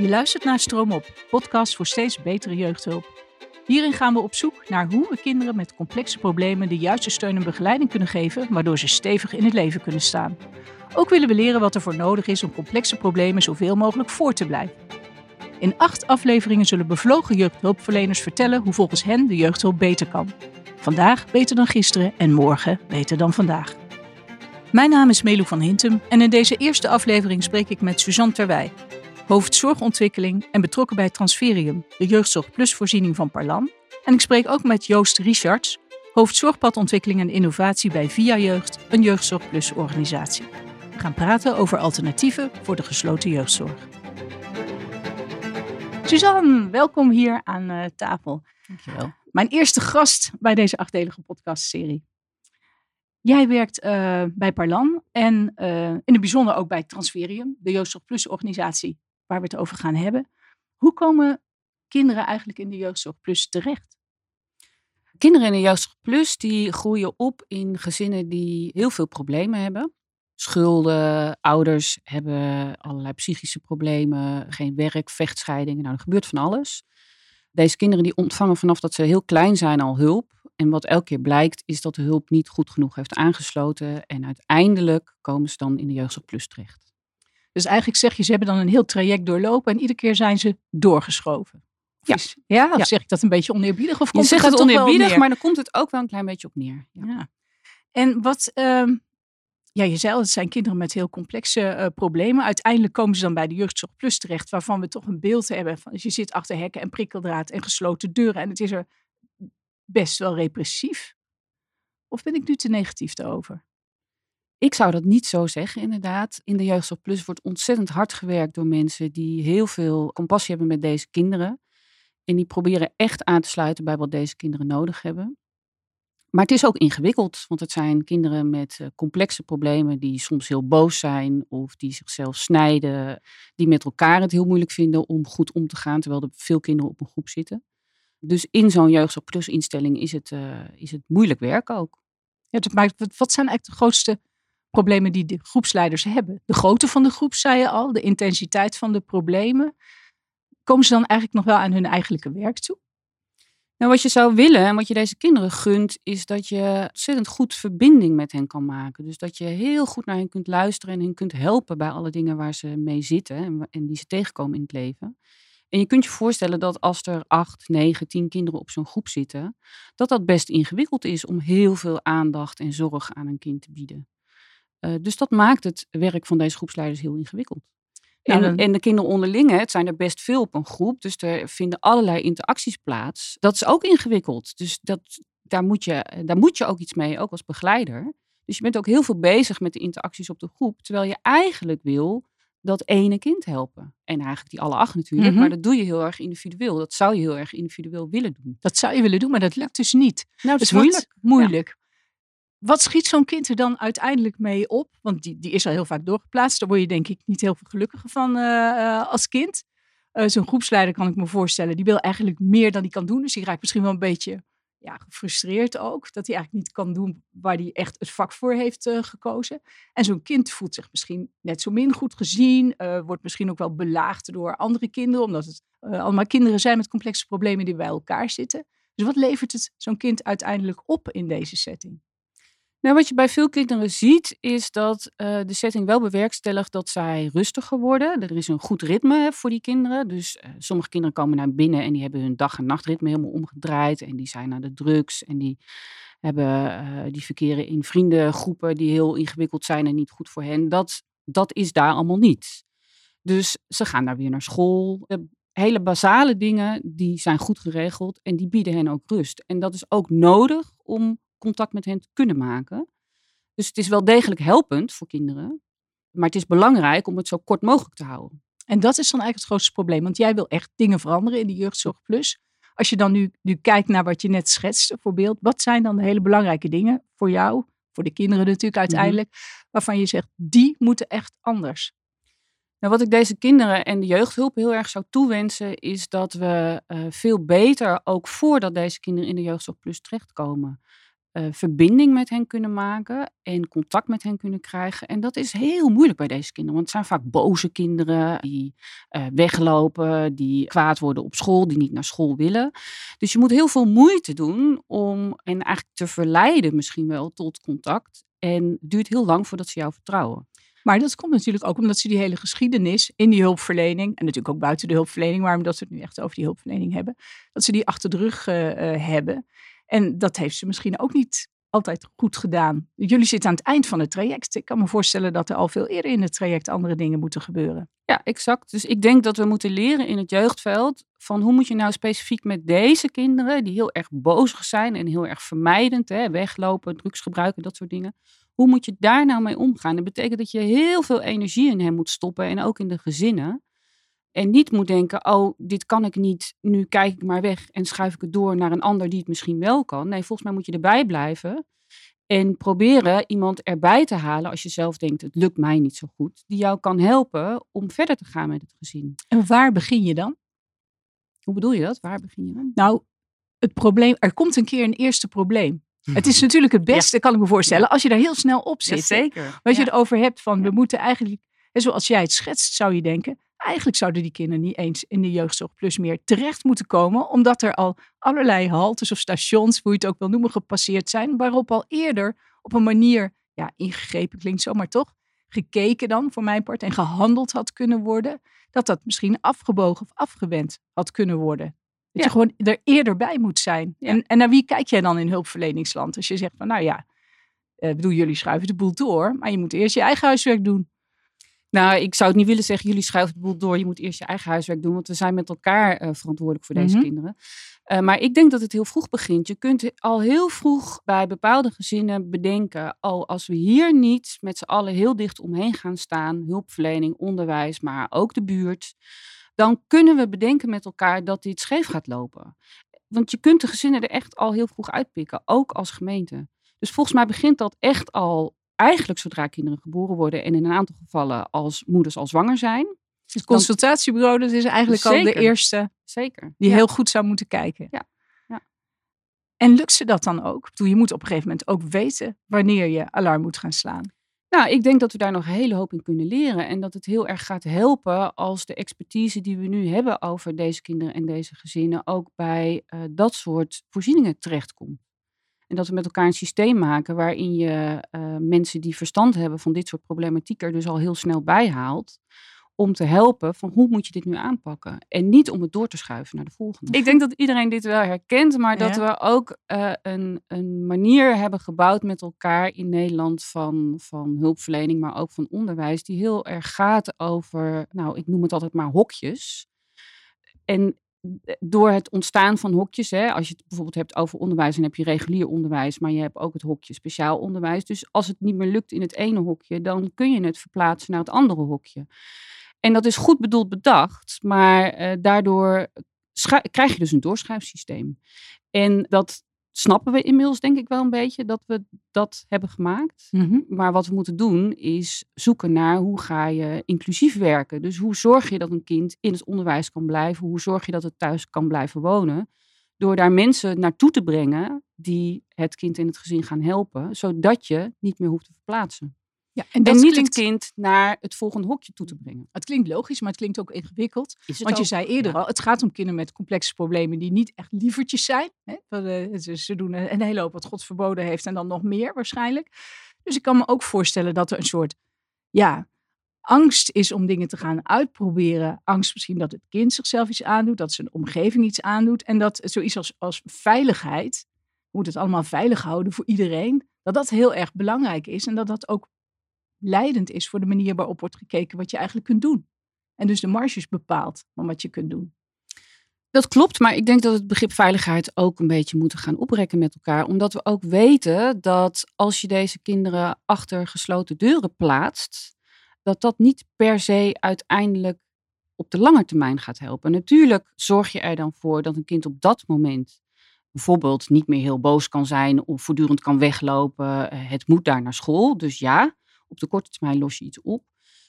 Je luistert naar Stroomop, podcast voor steeds betere jeugdhulp. Hierin gaan we op zoek naar hoe we kinderen met complexe problemen de juiste steun en begeleiding kunnen geven, waardoor ze stevig in het leven kunnen staan. Ook willen we leren wat er voor nodig is om complexe problemen zoveel mogelijk voor te blijven. In acht afleveringen zullen bevlogen jeugdhulpverleners vertellen hoe volgens hen de jeugdhulp beter kan. Vandaag beter dan gisteren en morgen beter dan vandaag. Mijn naam is Melu van Hintem en in deze eerste aflevering spreek ik met Suzanne Terwij, hoofdzorgontwikkeling en betrokken bij Transferium, de jeugdzorg plus voorziening van Parlan. En ik spreek ook met Joost Richards, hoofdzorgpadontwikkeling en innovatie bij Via Jeugd, een jeugdzorg plus organisatie. We gaan praten over alternatieven voor de gesloten jeugdzorg. Suzanne, welkom hier aan uh, tafel. Dankjewel. Mijn eerste gast bij deze achtdelige podcastserie. Jij werkt uh, bij Parlan en uh, in het bijzonder ook bij Transferium, de Jeugdzorg Plus organisatie waar we het over gaan hebben. Hoe komen kinderen eigenlijk in de Jeugdzorg Plus terecht? Kinderen in de Jeugdzorg Plus die groeien op in gezinnen die heel veel problemen hebben. Schulden, ouders hebben allerlei psychische problemen, geen werk, vechtscheidingen. Nou, er gebeurt van alles. Deze kinderen die ontvangen vanaf dat ze heel klein zijn al hulp. En wat elke keer blijkt, is dat de hulp niet goed genoeg heeft aangesloten. En uiteindelijk komen ze dan in de Jeugdzorg Plus terecht. Dus eigenlijk zeg je, ze hebben dan een heel traject doorlopen en iedere keer zijn ze doorgeschoven. Ja. Ja, zeg ik dat een beetje oneerbiedig? Of komt je zegt het oneerbiedig, maar dan komt het ook wel een klein beetje op neer. Ja. ja. En wat, um, ja, je zei al, het zijn kinderen met heel complexe uh, problemen. Uiteindelijk komen ze dan bij de Jeugdzorg Plus terecht, waarvan we toch een beeld hebben van, je zit achter hekken en prikkeldraad en gesloten deuren en het is er best wel repressief. Of ben ik nu te negatief daarover? Ik zou dat niet zo zeggen, inderdaad. In de Jeugdzorg Plus wordt ontzettend hard gewerkt door mensen die heel veel compassie hebben met deze kinderen. En die proberen echt aan te sluiten bij wat deze kinderen nodig hebben. Maar het is ook ingewikkeld, want het zijn kinderen met uh, complexe problemen die soms heel boos zijn of die zichzelf snijden, die met elkaar het heel moeilijk vinden om goed om te gaan, terwijl er veel kinderen op een groep zitten. Dus in zo'n Jeugdzorg Plus instelling is het, uh, is het moeilijk werk ook. Ja, wat zijn eigenlijk de grootste problemen die de groepsleiders hebben. De grootte van de groep, zei je al, de intensiteit van de problemen. Komen ze dan eigenlijk nog wel aan hun eigenlijke werk toe? Nou, wat je zou willen en wat je deze kinderen gunt, is dat je ontzettend goed verbinding met hen kan maken. Dus dat je heel goed naar hen kunt luisteren en hen kunt helpen bij alle dingen waar ze mee zitten en, die ze tegenkomen in het leven. En je kunt je voorstellen dat als er acht, negen, tien kinderen op zo'n groep zitten, dat dat best ingewikkeld is om heel veel aandacht en zorg aan een kind te bieden. Uh, dus dat maakt het werk van deze groepsleiders heel ingewikkeld. En, en, de kinderen onderling, het zijn er best veel op een groep, dus er vinden allerlei interacties plaats. Dat is ook ingewikkeld. Dus dat, daar, moet je, daar moet je ook iets mee, ook als begeleider. Dus je bent ook heel veel bezig met de interacties op de groep, terwijl je eigenlijk wil dat ene kind helpen. En eigenlijk die alle acht natuurlijk, mm -hmm. maar dat doe je heel erg individueel. Dat zou je heel erg individueel willen doen. Dat zou je willen doen, maar dat lukt dus niet. Nou, dat is moeilijk. Moeilijk. Wat schiet zo'n kind er dan uiteindelijk mee op? Want die, die is al heel vaak doorgeplaatst. Daar word je denk ik niet heel veel gelukkiger van uh, uh, als kind. Uh, zo'n groepsleider kan ik me voorstellen. Die wil eigenlijk meer dan hij kan doen. Dus die raakt misschien wel een beetje ja, gefrustreerd ook. Dat hij eigenlijk niet kan doen waar hij echt het vak voor heeft gekozen. En zo'n kind voelt zich misschien net zo min goed gezien. wordt misschien ook wel belaagd door andere kinderen. Omdat het allemaal kinderen zijn met complexe problemen die bij elkaar zitten. Dus wat levert het zo'n kind uiteindelijk op in deze setting? Nou, wat je bij veel kinderen ziet, is dat uh, de setting wel bewerkstelligt dat zij rustiger worden. Er is een goed ritme voor die kinderen. Dus uh, sommige kinderen komen naar binnen en die hebben hun dag- en nachtritme helemaal omgedraaid. En die zijn naar de drugs en die, hebben, uh, die verkeren in vriendengroepen die heel ingewikkeld zijn en niet goed voor hen. Dat, dat is daar allemaal niet. Dus ze gaan daar weer naar school. hele basale dingen, die zijn goed geregeld en die bieden hen ook rust. En dat is ook nodig om contact met hen te kunnen maken. Dus het is wel degelijk helpend voor kinderen. Maar het is belangrijk om het zo kort mogelijk te houden. En dat is dan eigenlijk het grootste probleem. Want jij wil echt dingen veranderen in de Jeugdzorg Plus. Als je dan nu, nu kijkt naar wat je net schetste, voorbeeld. Wat zijn dan de hele belangrijke dingen voor jou, voor de kinderen natuurlijk uiteindelijk. Mm -hmm. Waarvan je zegt, die moeten echt anders. Nou, wat ik deze kinderen en de jeugdhulp heel erg zou toewensen, is dat we uh, veel beter, ook voordat deze kinderen in de Jeugdzorg Plus terechtkomen, uh, verbinding met hen kunnen maken en contact met hen kunnen krijgen. En dat is heel moeilijk bij deze kinderen, want het zijn vaak boze kinderen die uh, weglopen, die kwaad worden op school, die niet naar school willen. Dus je moet heel veel moeite doen om hen eigenlijk te verleiden misschien wel tot contact. En het duurt heel lang voordat ze jou vertrouwen. Maar dat komt natuurlijk ook omdat ze die hele geschiedenis in die hulpverlening, en natuurlijk ook buiten de hulpverlening, maar omdat we het nu echt over die hulpverlening hebben, dat ze die achter de rug uh, hebben. En dat heeft ze misschien ook niet altijd goed gedaan. Jullie zitten aan het eind van het traject. Ik kan me voorstellen dat er al veel eerder in het traject andere dingen moeten gebeuren. Ja, exact. Dus ik denk dat we moeten leren in het jeugdveld van hoe moet je nou specifiek met deze kinderen, die heel erg bozig zijn en heel erg vermijdend, hè, weglopen, drugs gebruiken, dat soort dingen. Hoe moet je daar nou mee omgaan? Dat betekent dat je heel veel energie in hen moet stoppen en ook in de gezinnen. En niet moet denken, oh, dit kan ik niet, nu kijk ik maar weg en schuif ik het door naar een ander die het misschien wel kan. Nee, volgens mij moet je erbij blijven en proberen iemand erbij te halen als je zelf denkt, het lukt mij niet zo goed, die jou kan helpen om verder te gaan met het gezin. En waar begin je dan? Hoe bedoel je dat? Waar begin je dan? Nou, het probleem, er komt een keer een eerste probleem. Het is natuurlijk het beste, kan ik me voorstellen, als je daar heel snel op zit. Ja, zeker. Als je het over hebt van, we moeten eigenlijk, zoals jij het schetst, zou je denken, Eigenlijk zouden die kinderen niet eens in de jeugdzorg plus meer terecht moeten komen, omdat er al allerlei haltes of stations, hoe je het ook wil noemen, gepasseerd zijn, waarop al eerder op een manier, ja, ingegrepen klinkt zo, maar toch, gekeken dan voor mijn part en gehandeld had kunnen worden, dat dat misschien afgebogen of afgewend had kunnen worden. Dat je gewoon er eerder bij moet zijn. En, en naar wie kijk jij dan in hulpverleningsland? Als je zegt van, nou ja, eh, bedoel, jullie schuiven de boel door, maar je moet eerst je eigen huiswerk doen. Nou, ik zou het niet willen zeggen, jullie schuiven de boel door. Je moet eerst je eigen huiswerk doen, want we zijn met elkaar uh, verantwoordelijk voor deze mhm. kinderen. Uh, maar ik denk dat het heel vroeg begint. Je kunt al heel vroeg bij bepaalde gezinnen bedenken, oh, als we hier niet met z'n allen heel dicht omheen gaan staan, hulpverlening, onderwijs, maar ook de buurt, dan kunnen we bedenken met elkaar dat dit scheef gaat lopen. Want je kunt de gezinnen er echt al heel vroeg uitpikken, ook als gemeente. Dus volgens mij begint dat echt al eigenlijk zodra kinderen geboren worden en in een aantal gevallen als moeders al zwanger zijn. Het consultatiebureau, dat is eigenlijk al de eerste zeker. die heel goed zou moeten kijken. Ja. ja. En lukt ze dat dan ook? je moet op een gegeven moment ook weten wanneer je alarm moet gaan slaan. Nou, ik denk dat we daar nog een hele hoop in kunnen leren. En dat het heel erg gaat helpen als de expertise die we nu hebben over deze kinderen en deze gezinnen ook bij uh, dat soort voorzieningen terechtkomt. En dat we met elkaar een systeem maken waarin je uh, mensen die verstand hebben van dit soort problematiek er dus al heel snel bij haalt. Om te helpen van hoe moet je dit nu aanpakken. En niet om het door te schuiven naar de volgende. Ik denk dat iedereen dit wel herkent, maar dat we ook uh, een, een manier hebben gebouwd met elkaar in Nederland van, van hulpverlening, maar ook van onderwijs, die heel erg gaat over, nou ik noem het altijd maar hokjes. En door het ontstaan van hokjes, hè, als je het bijvoorbeeld hebt over onderwijs, dan heb je regulier onderwijs, maar je hebt ook het hokje speciaal onderwijs. Dus als het niet meer lukt in het ene hokje, dan kun je het verplaatsen naar het andere hokje. En dat is goed bedoeld bedacht, maar uh, daardoor krijg je dus een doorschrijfsysteem. En dat snappen we inmiddels denk ik wel een beetje dat we dat hebben gemaakt. Mhm. Maar wat we moeten doen is zoeken naar hoe ga je inclusief werken. Dus hoe zorg je dat een kind in het onderwijs kan blijven? Hoe zorg je dat het thuis kan blijven wonen? Door daar mensen naartoe te brengen die het kind in het gezin gaan helpen, zodat je niet meer hoeft te verplaatsen. Ja, en, en niet het kind naar het volgende hokje toe te brengen. Het klinkt logisch, maar het klinkt ook ingewikkeld. Want je zei eerder al, het gaat om kinderen met complexe problemen die niet echt lievertjes zijn. Hè? Eh, ze doen een hele hoop wat God verboden heeft en dan nog meer waarschijnlijk. Dus ik kan me ook voorstellen dat er een soort, ja, angst is om dingen te gaan uitproberen. Angst misschien dat het kind zichzelf iets aandoet, dat zijn omgeving iets aandoet. En dat zoiets als, als veiligheid, moet het allemaal veilig houden voor iedereen, dat dat heel erg belangrijk is. En dat dat ook leidend is voor de manier waarop wordt gekeken wat je eigenlijk kunt doen. En dus de marges bepaalt van wat je kunt doen. Dat klopt, maar ik denk dat het begrip veiligheid ook een beetje moeten gaan oprekken met elkaar. Omdat we ook weten dat als je deze kinderen achter gesloten deuren plaatst, dat dat niet per se uiteindelijk op de lange termijn gaat helpen. Natuurlijk zorg je er dan voor dat een kind op dat moment bijvoorbeeld niet meer heel boos kan zijn of voortdurend kan weglopen. Eh, het moet daar naar school, dus ja. Op de korte termijn los je iets op.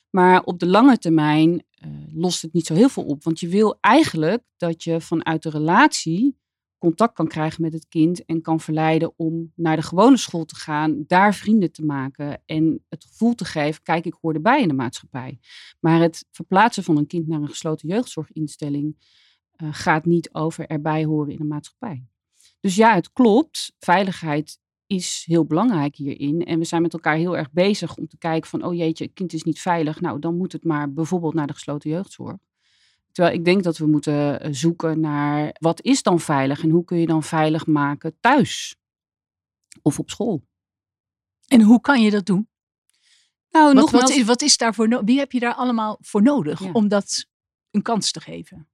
Maar op de lange termijn uh, lost het niet zo heel veel op. Want je wil eigenlijk dat je vanuit de relatie contact kan krijgen met het kind en kan verleiden om naar de gewone school te gaan, daar vrienden te maken en het gevoel te geven, kijk, ik hoor erbij in de maatschappij. Maar het verplaatsen van een kind naar een gesloten jeugdzorginstelling uh, gaat niet over erbij horen in de maatschappij. Dus ja, het klopt. Veiligheid is heel belangrijk hierin. En we zijn met elkaar heel erg bezig om te kijken van, oh jeetje, het kind is niet veilig. Nou, dan moet het maar bijvoorbeeld naar de gesloten jeugdzorg. Terwijl ik denk dat we moeten eh, zoeken naar wat is dan veilig en hoe kun je dan veilig maken thuis of op school. En hoe kan je dat doen? Nou, wat, wat, is, wat is daarvoor Wie heb je daar allemaal voor nodig om dat een kans te geven?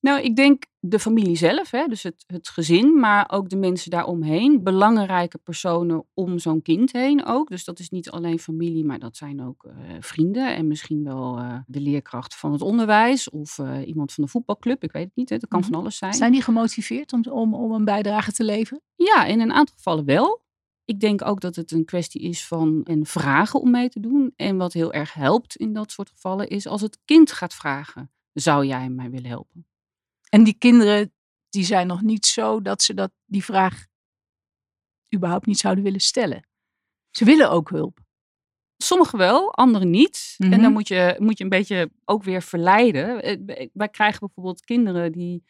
Nou, ik denk de familie zelf, hè, dus het, het gezin, maar ook de mensen daaromheen. Belangrijke personen om zo'n kind heen ook. Dus dat is niet alleen familie, maar dat zijn ook uh, vrienden en misschien wel uh, de leerkracht van het onderwijs of uh, iemand van de voetbalclub. Ik weet het niet, hè. dat kan van mhm. alles zijn. Zijn die gemotiveerd om, om, om een bijdrage te leveren? Ja, in een aantal gevallen wel. Ik denk ook dat het een kwestie is van en vragen om mee te doen. En wat heel erg helpt in dat soort gevallen is als het kind gaat vragen: zou jij mij willen helpen? En die kinderen, die zijn nog niet zo dat ze dat, die vraag überhaupt niet zouden willen stellen. Ze willen ook hulp. Sommigen wel, anderen niet. En dan mhm. moet je, moet je een beetje ook weer verleiden. Eh, wij krijgen bijvoorbeeld kinderen die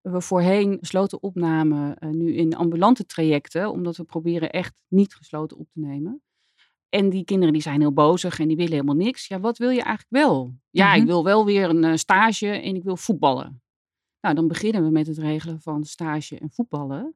we voorheen gesloten opnamen, uh, nu in ambulante trajecten, omdat we proberen echt niet gesloten op te nemen. En die kinderen die zijn heel bozig en die willen helemaal niks. Ja, wat wil je eigenlijk wel? Ja, ik mhm. wil wel weer een stage en ik wil voetballen. Nou, dan beginnen we met het regelen van stage en voetballen.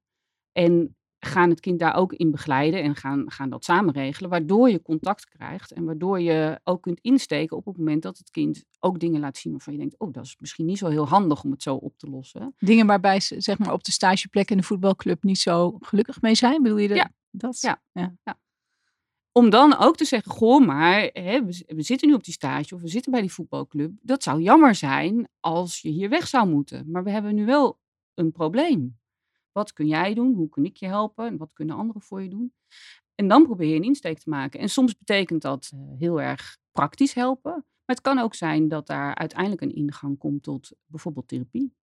En gaan het kind daar ook in begeleiden en gaan, gaan dat samen regelen, waardoor je contact krijgt en waardoor je ook kunt insteken op het moment dat het kind ook dingen laat zien waarvan je denkt, oh, dat is misschien niet zo heel handig om het zo op te lossen. Dingen waarbij ze zeg maar op de stageplek in de voetbalclub niet zo gelukkig mee zijn, bedoel je dat? Ja, dat? Ja, ja. ja. Om dan ook te zeggen, goh, maar hè, we, zitten nu op die stage of we zitten bij die voetbalclub. Dat zou jammer zijn als je hier weg zou moeten. Maar we hebben nu wel een probleem. Wat kun jij doen? Hoe kun ik je helpen? En wat kunnen anderen voor je doen? En dan probeer je een insteek te maken. En soms betekent dat eh, heel erg praktisch helpen. Maar het kan ook zijn dat daar uiteindelijk een ingang komt tot bijvoorbeeld therapie.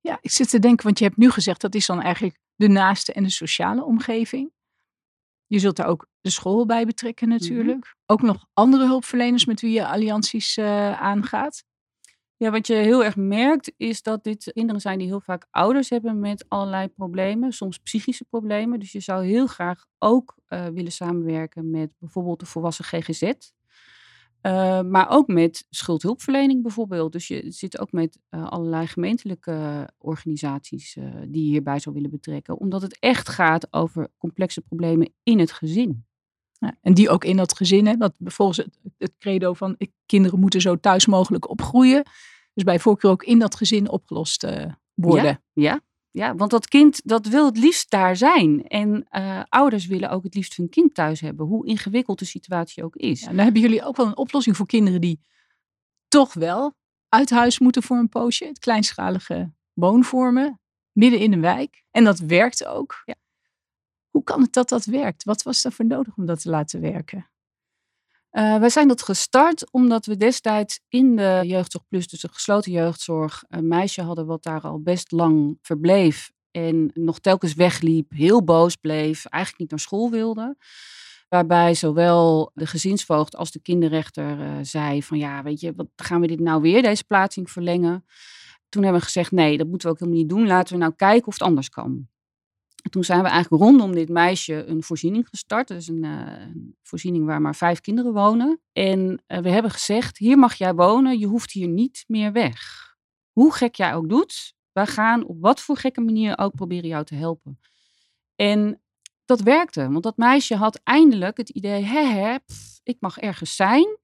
Ja, ik zit te denken, want je hebt nu gezegd dat is dan eigenlijk de naaste en de sociale omgeving. Je zult daar ook de school bij betrekken mhm. natuurlijk. Ook nog andere hulpverleners met wie je allianties uh, aangaat. Ja, wat je heel erg merkt is dat dit kinderen zijn die heel vaak ouders hebben met allerlei problemen, soms psychische problemen. Dus je zou heel graag ook uh, willen samenwerken met bijvoorbeeld de volwassen GGZ. Uh, maar ook met schuldhulpverlening bijvoorbeeld. Dus je zit ook met uh, allerlei gemeentelijke organisaties uh, die je hierbij zou willen betrekken. Omdat het echt gaat over complexe problemen in het gezin. Ja, en die ook in dat gezin, hè, dat volgens het, het credo van ik, kinderen moeten zo thuis mogelijk opgroeien. Dus bij voorkeur ook in dat gezin opgelost worden. Ja, ja, ja, want dat kind dat wil het liefst daar zijn. En uh, ouders willen ook het liefst hun kind thuis hebben, hoe ingewikkeld de situatie ook is. Ja, dan hebben jullie ook wel een oplossing voor kinderen die toch wel uit huis moeten voor een poosje. Het kleinschalige woonvormen, midden in een wijk. En dat werkt ook. Ja. Hoe kan het dat dat werkt? Wat was voor nodig om dat te laten werken? Uh, wij zijn dat gestart omdat we destijds in de Jeugdzorg Plus, dus de gesloten jeugdzorg, een meisje hadden wat daar al best lang verbleef en nog telkens wegliep, heel boos bleef, eigenlijk niet naar school wilde. Waarbij zowel de gezinsvoogd als de kinderrechter uh, zei van ja, weet je, wat gaan we dit nou weer, deze plaatsing verlengen? Toen hebben we gezegd nee, dat moeten we ook helemaal niet doen. Laten we nou kijken of het anders kan toen zijn we eigenlijk rondom dit meisje een voorziening gestart. Is een, voorziening waar maar vijf kinderen wonen. En uh, we hebben gezegd, hier mag jij wonen, je hoeft hier niet meer weg. Hoe gek jij ook doet, wij gaan op wat voor gekke manier ook proberen jou te helpen. En dat werkte, want dat meisje had eindelijk het idee, hè ik mag ergens zijn.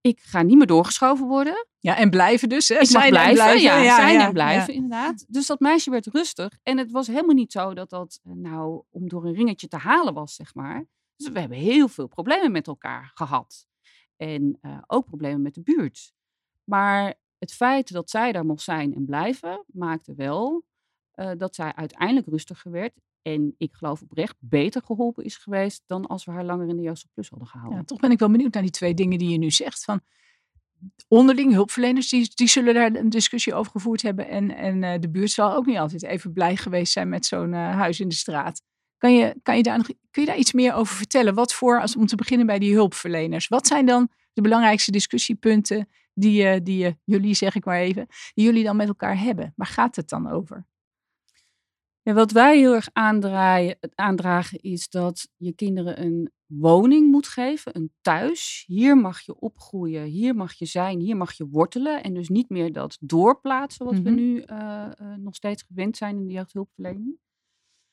Ik ga niet meer doorgeschoven worden. Ja, en blijven dus. Hè? Ik zijn blijven, blijven, ja, ja zijn en blijven inderdaad. Dus dat meisje werd rustig. En het was helemaal niet zo dat dat eh, nou om door een ringetje te halen was, zeg maar. Dus we hebben heel veel problemen met elkaar gehad. En uh, ook problemen met de buurt. Maar het feit dat zij daar mocht zijn en blijven, maakte wel uh, dat zij uiteindelijk rustiger werd. En ik geloof oprecht beter geholpen is geweest dan als we haar langer in de Joost Plus hadden gehouden. Ja, toch ben ik wel benieuwd naar die twee dingen die je nu zegt. Van onderling hulpverleners, die, die zullen daar een discussie over gevoerd hebben. En, en uh, de buurt zal ook niet altijd even blij geweest zijn met zo'n uh, huis in de straat. Kan je, kan je daar nog, kun je daar iets meer over vertellen? Wat voor, als, om te beginnen bij die hulpverleners. Wat zijn dan de belangrijkste discussiepunten die, uh, die jullie, zeg ik maar even, die jullie dan met elkaar hebben? Waar gaat het dan over? Ja, wat wij heel erg aandraaien, aandragen is dat je kinderen een woning moet geven, een thuis. Hier mag je opgroeien, hier mag je zijn, hier mag je wortelen. En dus niet meer dat doorplaatsen wat we Mhm. nu eh, eh, nog steeds gewend zijn in de jeugdhulpverlening.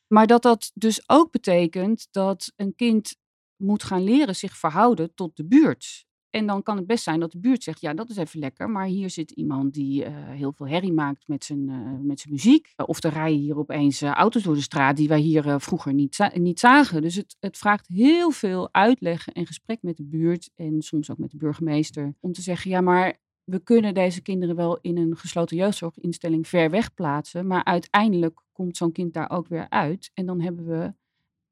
Maar dat dat dus ook betekent dat een kind moet gaan leren zich verhouden tot de buurt. En dan kan het best zijn dat de buurt zegt, ja, dat is even lekker, maar hier zit iemand die eh, heel veel herrie maakt met zijn, eh, met zijn muziek. Of er rijden hier opeens eh, auto's door de straat die wij hier vroeger niet, niet zagen. Dus het, het vraagt heel veel uitleg en gesprek met de buurt en soms ook met de burgemeester. Om te zeggen, ja, maar we kunnen deze kinderen wel in een gesloten jeugdzorginstelling ver weg plaatsen. Maar uiteindelijk komt zo'n kind daar ook weer uit. En dan hebben we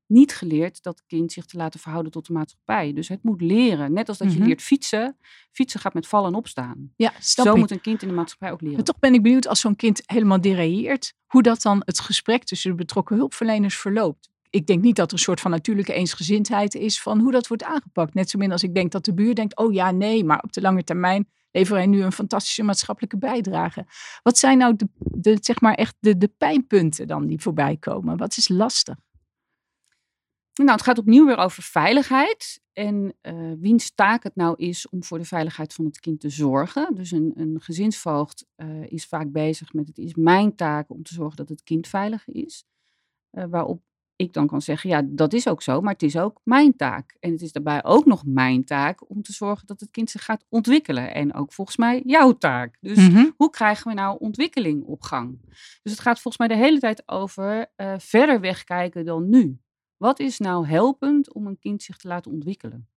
niet geleerd dat kind zich te laten verhouden tot de maatschappij. Dus het moet leren. Net als dat je Mhm. leert fietsen. Fietsen gaat met vallen en opstaan. Ja, Zo ik. moet een kind in de maatschappij ook leren. Maar toch ben ik benieuwd als zo'n kind helemaal derailleert, hoe dat dan het gesprek tussen de betrokken hulpverleners verloopt. Ik denk niet dat er een soort van natuurlijke eensgezindheid is van hoe dat wordt aangepakt. Net zo min als ik denk dat de buur denkt, oh ja, nee, maar op de lange termijn leveren wij nu een fantastische maatschappelijke bijdrage. Wat zijn nou de, de, zeg maar echt de, de pijnpunten dan die voorbij komen? Wat is lastig? Nou, het gaat opnieuw weer over veiligheid. En eh wiens taak het nou is om voor de veiligheid van het kind te zorgen. Dus een, een gezinsvoogd eh, is vaak bezig met het is mijn taak om te zorgen dat het kind veilig is. Eh, waarop ik dan kan zeggen, ja, dat is ook zo, maar het is ook mijn taak. En het is daarbij ook nog mijn taak om te zorgen dat het kind zich gaat ontwikkelen. En ook volgens mij jouw taak. Dus Mhm. hoe krijgen we nou ontwikkeling op gang? Dus het gaat volgens mij de hele tijd over eh, verder wegkijken dan nu. Wat is nou helpend om een kind zich te laten ontwikkelen?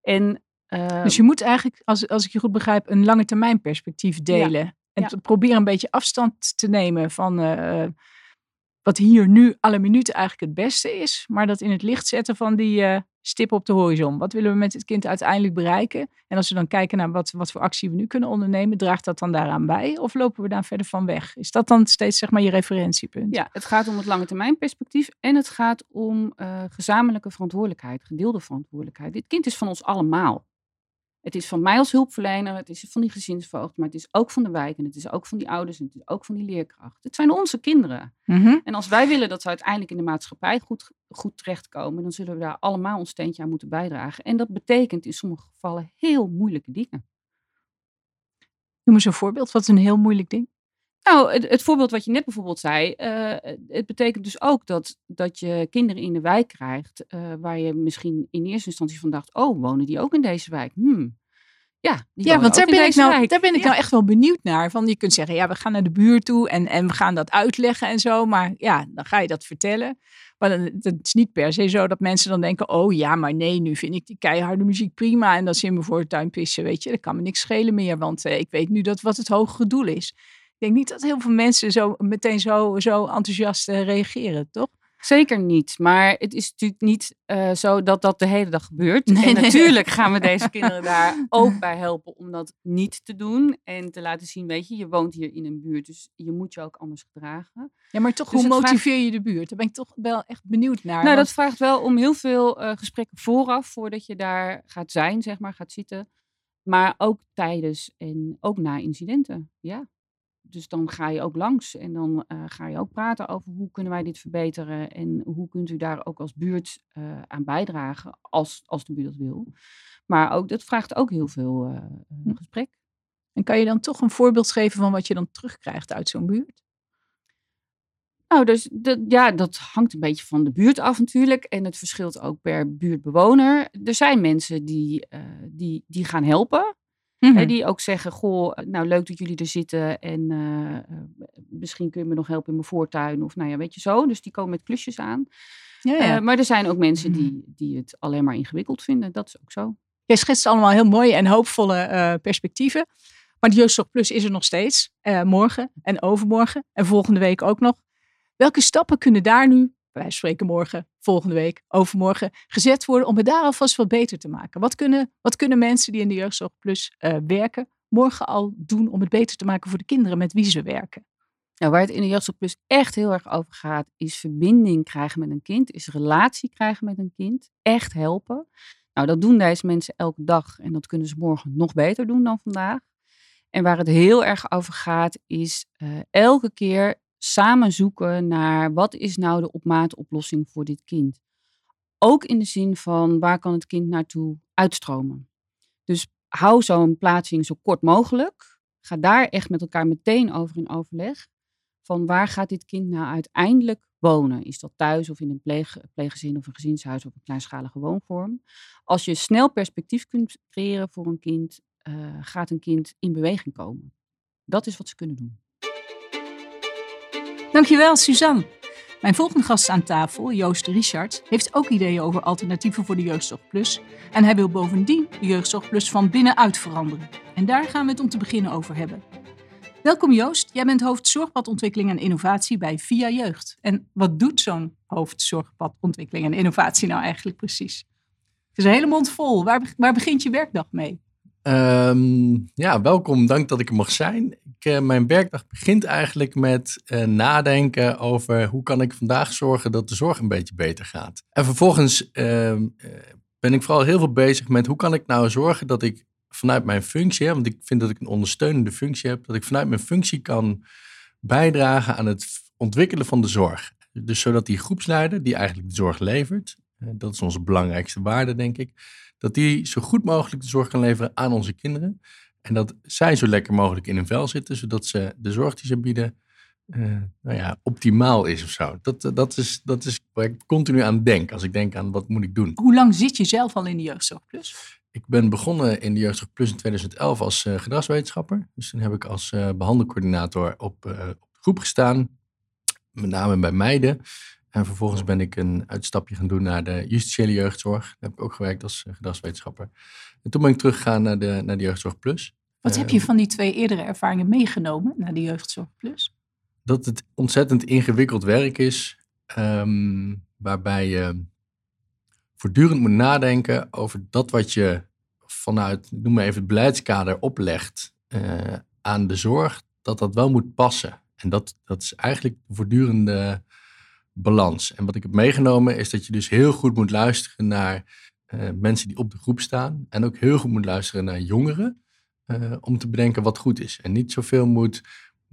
En eh, Dus je moet eigenlijk, als, als ik je goed begrijp, een lange termijn perspectief delen. En Ja. proberen een beetje afstand te nemen van eh, wat hier nu alle minuten eigenlijk het beste is. Maar dat in het licht zetten van die eh, stip op de horizon. Wat willen we met het kind uiteindelijk bereiken? En als we dan kijken naar wat, wat voor actie we nu kunnen ondernemen, draagt dat dan daaraan bij? Of lopen we daar verder van weg? Is dat dan steeds zeg maar je referentiepunt? ja, het gaat om het lange termijn perspectief en het gaat om eh, gezamenlijke verantwoordelijkheid, gedeelde verantwoordelijkheid. Dit kind is van ons allemaal. Het is van mij als hulpverlener, het is van die gezinsvoogd, maar het is ook van de wijk en het is ook van die ouders en het is ook van die leerkracht. Het zijn onze kinderen. Mhm. En als wij willen dat ze uiteindelijk in de maatschappij goed, goed terechtkomen, dan zullen we daar allemaal ons steentje aan moeten bijdragen. En dat betekent in sommige gevallen heel moeilijke dingen. Noem eens een voorbeeld. Wat is een heel moeilijk ding? Nou, het, het voorbeeld wat je net bijvoorbeeld zei, eh, het betekent dus ook dat, dat je kinderen in de wijk krijgt, eh, waar je misschien in eerste instantie van dacht, oh, wonen die ook in deze wijk? Hmm. Ja, Ja, want ook daar ben, ik nou, wijk. daar ben ik Ja. nou echt wel benieuwd naar. Van je kunt zeggen, ja, we gaan naar de buurt toe en, en we gaan dat uitleggen en zo. Maar ja, dan ga je dat vertellen. Maar dan, het is niet per se zo dat mensen dan denken, oh ja, maar nee, nu vind ik die keiharde muziek prima. En dat ze in mijn voortuin pissen, weet je. Dat kan me niks schelen meer, want eh, ik weet nu dat wat het hogere doel is. Ik denk niet dat heel veel mensen zo meteen zo, zo enthousiast eh, reageren, toch? Zeker niet. Maar het is natuurlijk niet eh, zo dat dat de hele dag gebeurt. Nee, en nee. natuurlijk gaan we deze kinderen daar ook bij helpen om dat niet te doen. En te laten zien, weet je, je woont hier in een buurt, dus je moet je ook anders gedragen. Ja, maar toch, Dus hoe vraagt- motiveer je de buurt? Daar ben ik toch wel echt benieuwd naar. nou, want- dat vraagt wel om heel veel eh, gesprekken vooraf, voordat je daar gaat zijn, zeg maar, gaat zitten. Maar ook tijdens en ook na incidenten, ja. Dus dan ga je ook langs en dan eh, ga je ook praten over hoe kunnen wij dit verbeteren en hoe kunt u daar ook als buurt eh, aan bijdragen, als, als de buurt dat wil. Maar ook, dat vraagt ook heel veel eh, Hm. gesprek. En kan je dan toch een voorbeeld geven van wat je dan terugkrijgt uit zo'n buurt? Nou, dus dat, ja, dat hangt een beetje van de buurt af natuurlijk. En het verschilt ook per buurtbewoner. Er zijn mensen die, die, die gaan helpen. Mhm. Die ook zeggen, goh, nou leuk dat jullie er zitten. En eh, eh, misschien kun je me nog helpen in mijn voortuin. Of nou ja, weet je zo. Dus die komen met klusjes aan. ja, ja. Eh, maar er zijn ook mensen Mhm. die, die het alleen maar ingewikkeld vinden. Dat is ook zo. Jij schetst allemaal heel mooie en hoopvolle eh, perspectieven. Maar de Jeugdzorg Plus is er nog steeds. eh, morgen en overmorgen en volgende week ook nog. Welke stappen kunnen daar nu van spreken morgen, volgende week, overmorgen, gezet worden om het daar alvast wat beter te maken? Wat kunnen, wat kunnen mensen die in de Jeugdzorg Plus uh, werken morgen al doen om het beter te maken voor de kinderen met wie ze werken? Nou, waar het in de Jeugdzorg Plus echt heel erg over gaat, is verbinding krijgen met een kind, is relatie krijgen met een kind, echt helpen. Nou, dat doen deze mensen elke dag en dat kunnen ze morgen nog beter doen dan vandaag. En waar het heel erg over gaat, is uh, elke keer samen zoeken naar wat is nou de op maat oplossing voor dit kind. Ook in de zin van waar kan het kind naartoe uitstromen. Dus hou zo'n plaatsing zo kort mogelijk. Ga daar echt met elkaar meteen over in overleg. Van waar gaat dit kind nou uiteindelijk wonen? Is dat thuis of in een pleeg, pleeggezin of een gezinshuis of een kleinschalige woonvorm? Als je snel perspectief kunt creëren voor een kind, uh, gaat een kind in beweging komen. Dat is wat ze kunnen doen. Dankjewel, Suzanne. Mijn volgende gast aan tafel, Joost Richard, heeft ook ideeën over alternatieven voor de Jeugdzorg Plus. En hij wil bovendien de Jeugdzorg Plus van binnenuit veranderen. En daar gaan we het om te beginnen over hebben. Welkom Joost, jij bent hoofd zorgpadontwikkeling en innovatie bij Via Jeugd. En wat doet zo'n hoofd zorgpadontwikkeling en innovatie nou eigenlijk precies? Het is een hele mond vol. Waar, waar begint je werkdag mee? Um, ja, welkom. Dank dat ik er mag zijn. Ik, uh, mijn werkdag begint eigenlijk met uh, nadenken over hoe kan ik vandaag zorgen dat de zorg een beetje beter gaat. En vervolgens uh, ben ik vooral heel veel bezig met hoe kan ik nou zorgen dat ik vanuit mijn functie, want ik vind dat ik een ondersteunende functie heb, dat ik vanuit mijn functie kan bijdragen aan het ontwikkelen van de zorg. Dus zodat die groepsleider, die eigenlijk de zorg levert, dat is onze belangrijkste waarde, denk ik dat die zo goed mogelijk de zorg kan leveren aan onze kinderen. En dat zij zo lekker mogelijk in hun vel zitten, zodat ze de zorg die ze bieden, uh, nou ja, optimaal is of zo. Dat, dat, is, dat is waar ik continu aan denk als ik denk aan wat moet ik doen. Hoe lang zit je zelf al in de Jeugdzorg Plus? Ik ben begonnen in de Jeugdzorg Plus in 2011 als uh, gedragswetenschapper. Dus toen heb ik als uh, behandelcoördinator op, op de groep gestaan. Met name bij meiden. En vervolgens ben ik een uitstapje gaan doen naar de justitiële jeugdzorg. Daar heb ik ook gewerkt als eh, gedragswetenschapper. En toen ben ik teruggegaan naar de, naar de Jeugdzorg Plus. Wat heb je van die twee eerdere ervaringen meegenomen naar de Jeugdzorg Plus? Dat het ontzettend ingewikkeld werk is, um, waarbij je voortdurend moet nadenken over dat wat je vanuit, noem maar even het beleidskader, oplegt uh, aan de zorg, dat dat wel moet passen. En dat, dat is eigenlijk de voortdurende balans. En wat ik heb meegenomen is dat je dus heel goed moet luisteren naar uh, mensen die op de groep staan. En ook heel goed moet luisteren naar jongeren. Uh, om te bedenken wat goed is. En niet zoveel moet,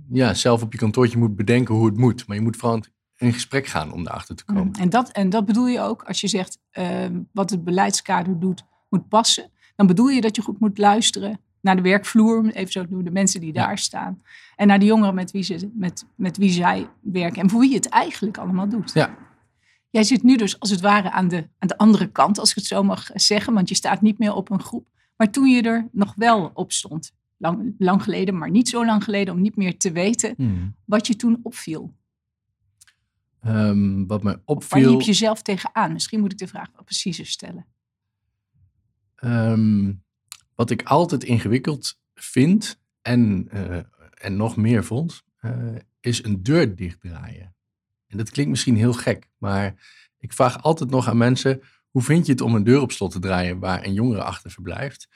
ja, zelf op je kantoortje moet bedenken hoe het moet. Maar je moet vooral in gesprek gaan om daarachter te komen. En dat, en dat bedoel je ook als je zegt uh, wat het beleidskader doet, moet passen. Dan bedoel je dat je goed moet luisteren naar de werkvloer, even zo noemen, de mensen die daar staan. En naar de jongeren met wie, ze, met, met wie zij werken en voor wie het eigenlijk allemaal doet. Ja. Jij zit nu dus als het ware aan de, aan de andere kant, als ik het zo mag zeggen, want je staat niet meer op een groep. Maar toen je er nog wel op stond, lang, lang geleden, maar niet zo lang geleden, om niet meer te weten hmm. wat je toen opviel. Um, wat mij opviel. Waar liep je zelf tegenaan? Misschien moet ik de vraag wel preciezer stellen. Um, wat ik altijd ingewikkeld vind en, uh, en nog meer vond, uh, is een deur dichtdraaien. En dat klinkt misschien heel gek, maar ik vraag altijd nog aan mensen: hoe vind je het om een deur op slot te draaien waar een jongere achter verblijft?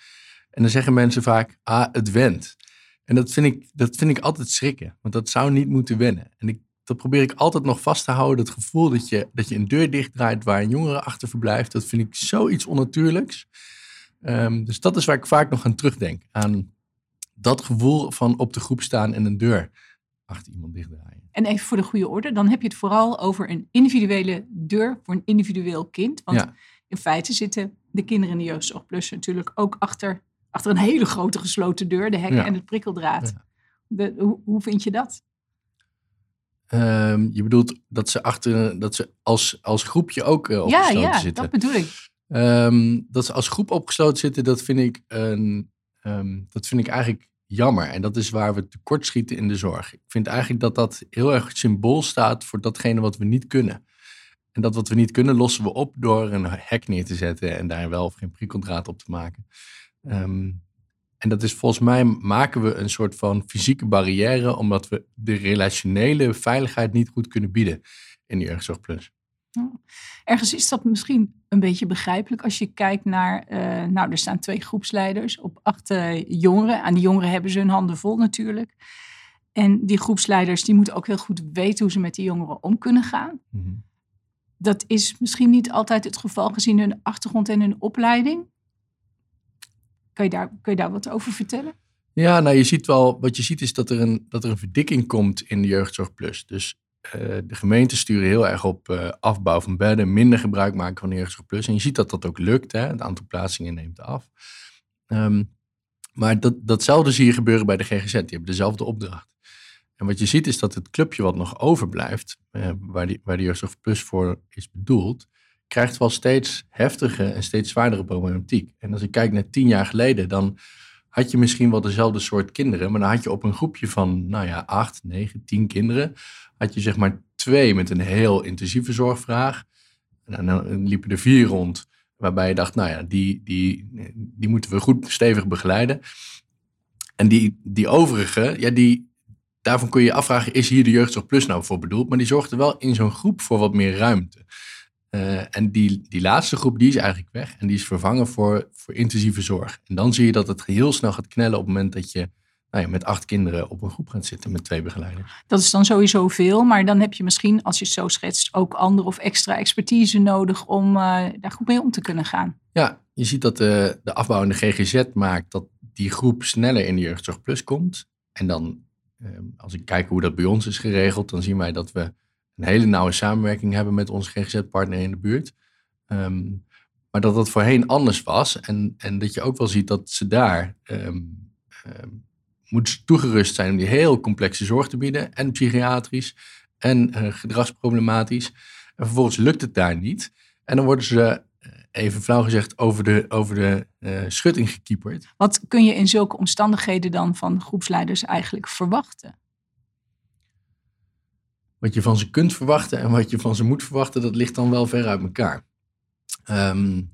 En dan zeggen mensen vaak: ah, het went. En dat vind ik, dat vind ik altijd schrikken, want dat zou niet moeten wennen. En ik, dat probeer ik altijd nog vast te houden. Dat gevoel dat je, dat je een deur dichtdraait waar een jongere achter verblijft, dat vind ik zoiets onnatuurlijks. Um, dus dat is waar ik vaak nog aan terugdenk. Aan dat gevoel van op de groep staan en een deur achter iemand dichtdraaien. En even voor de goede orde, dan heb je het vooral over een individuele deur voor een individueel kind. Want ja. in feite zitten de kinderen in de jeugdzorg plus natuurlijk ook achter, achter een hele grote gesloten deur, de hekken ja. en het prikkeldraad. Ja. De, hoe, hoe vind je dat? Um, je bedoelt dat ze, achter, dat ze als, als groepje ook uh, opgesloten ja, ja, zitten? Ja, dat bedoel ik. Um, dat ze als groep opgesloten zitten, dat vind, ik een, um, dat vind ik eigenlijk jammer. En dat is waar we tekortschieten in de zorg. Ik vind eigenlijk dat dat heel erg symbool staat voor datgene wat we niet kunnen. En dat wat we niet kunnen, lossen we op door een hek neer te zetten en daar wel of geen prikkeldraad op te maken. Um, en dat is volgens mij maken we een soort van fysieke barrière, omdat we de relationele veiligheid niet goed kunnen bieden in Jeugdzorg Plus. Ergens is dat misschien een beetje begrijpelijk als je kijkt naar, eh, nou er staan twee groepsleiders op acht eh, jongeren. Aan die jongeren hebben ze hun handen vol natuurlijk. En die groepsleiders die moeten ook heel goed weten hoe ze met die jongeren om kunnen gaan. Mhm. Dat is misschien niet altijd het geval gezien hun achtergrond en hun opleiding. Kan je daar, kun je daar wat over vertellen? Ja, nou je ziet wel, wat je ziet is dat er een, dat er een verdikking komt in de jeugdzorg plus. Dus de gemeenten sturen heel erg op eh, afbouw van bedden, minder gebruik maken van jeugdzorg plus. En je ziet dat dat ook lukt, hè? het aantal plaatsingen neemt af. Ehm, maar dat, datzelfde zie je gebeuren bij de GGZ, die hebben dezelfde opdracht. En wat je ziet is dat het clubje wat nog overblijft, eh, waar, die, waar de jeugdzorg plus voor is bedoeld, krijgt wel steeds heftige en steeds zwaardere problematiek. En als ik kijk naar tien jaar geleden, dan had je misschien wel dezelfde soort kinderen, maar dan had je op een groepje van, nou ja, acht, negen, tien kinderen, had je zeg maar twee met een heel intensieve zorgvraag. En dan liepen er vier rond, waarbij je dacht, nou ja, die, die, die moeten we goed stevig begeleiden. En die, die overige, ja, die, daarvan kun je je afvragen, is hier de Jeugdzorg Plus nou voor bedoeld? Maar die zorgde wel in zo'n groep voor wat meer ruimte. Uh, en die, die laatste groep, die is eigenlijk weg. En die is vervangen voor, voor intensieve zorg. En dan zie je dat het heel snel gaat knellen op het moment dat je nou ja, met acht kinderen op een groep gaat zitten met twee begeleiders. Dat is dan sowieso veel, maar dan heb je misschien, als je het zo schetst, ook andere of extra expertise nodig om uh, daar goed mee om te kunnen gaan. Ja, je ziet dat de, de afbouw in de GGZ maakt dat die groep sneller in de Jeugdzorg Plus komt. En dan, um, als ik kijk hoe dat bij ons is geregeld, dan zien wij dat we een hele nauwe samenwerking hebben met onze GGZ-partner in de buurt. Um, maar dat dat voorheen anders was. En, en dat je ook wel ziet dat ze daar um, um, moet toegerust zijn om die heel complexe zorg te bieden. En psychiatrisch en uh, gedragsproblematisch. En vervolgens lukt het daar niet. En dan worden ze, uh, even flauw gezegd, over de, over de uh, schutting gekieperd. Wat kun je in zulke omstandigheden dan van groepsleiders eigenlijk verwachten? wat je van ze kunt verwachten en wat je van ze moet verwachten, dat ligt dan wel ver uit elkaar. Um,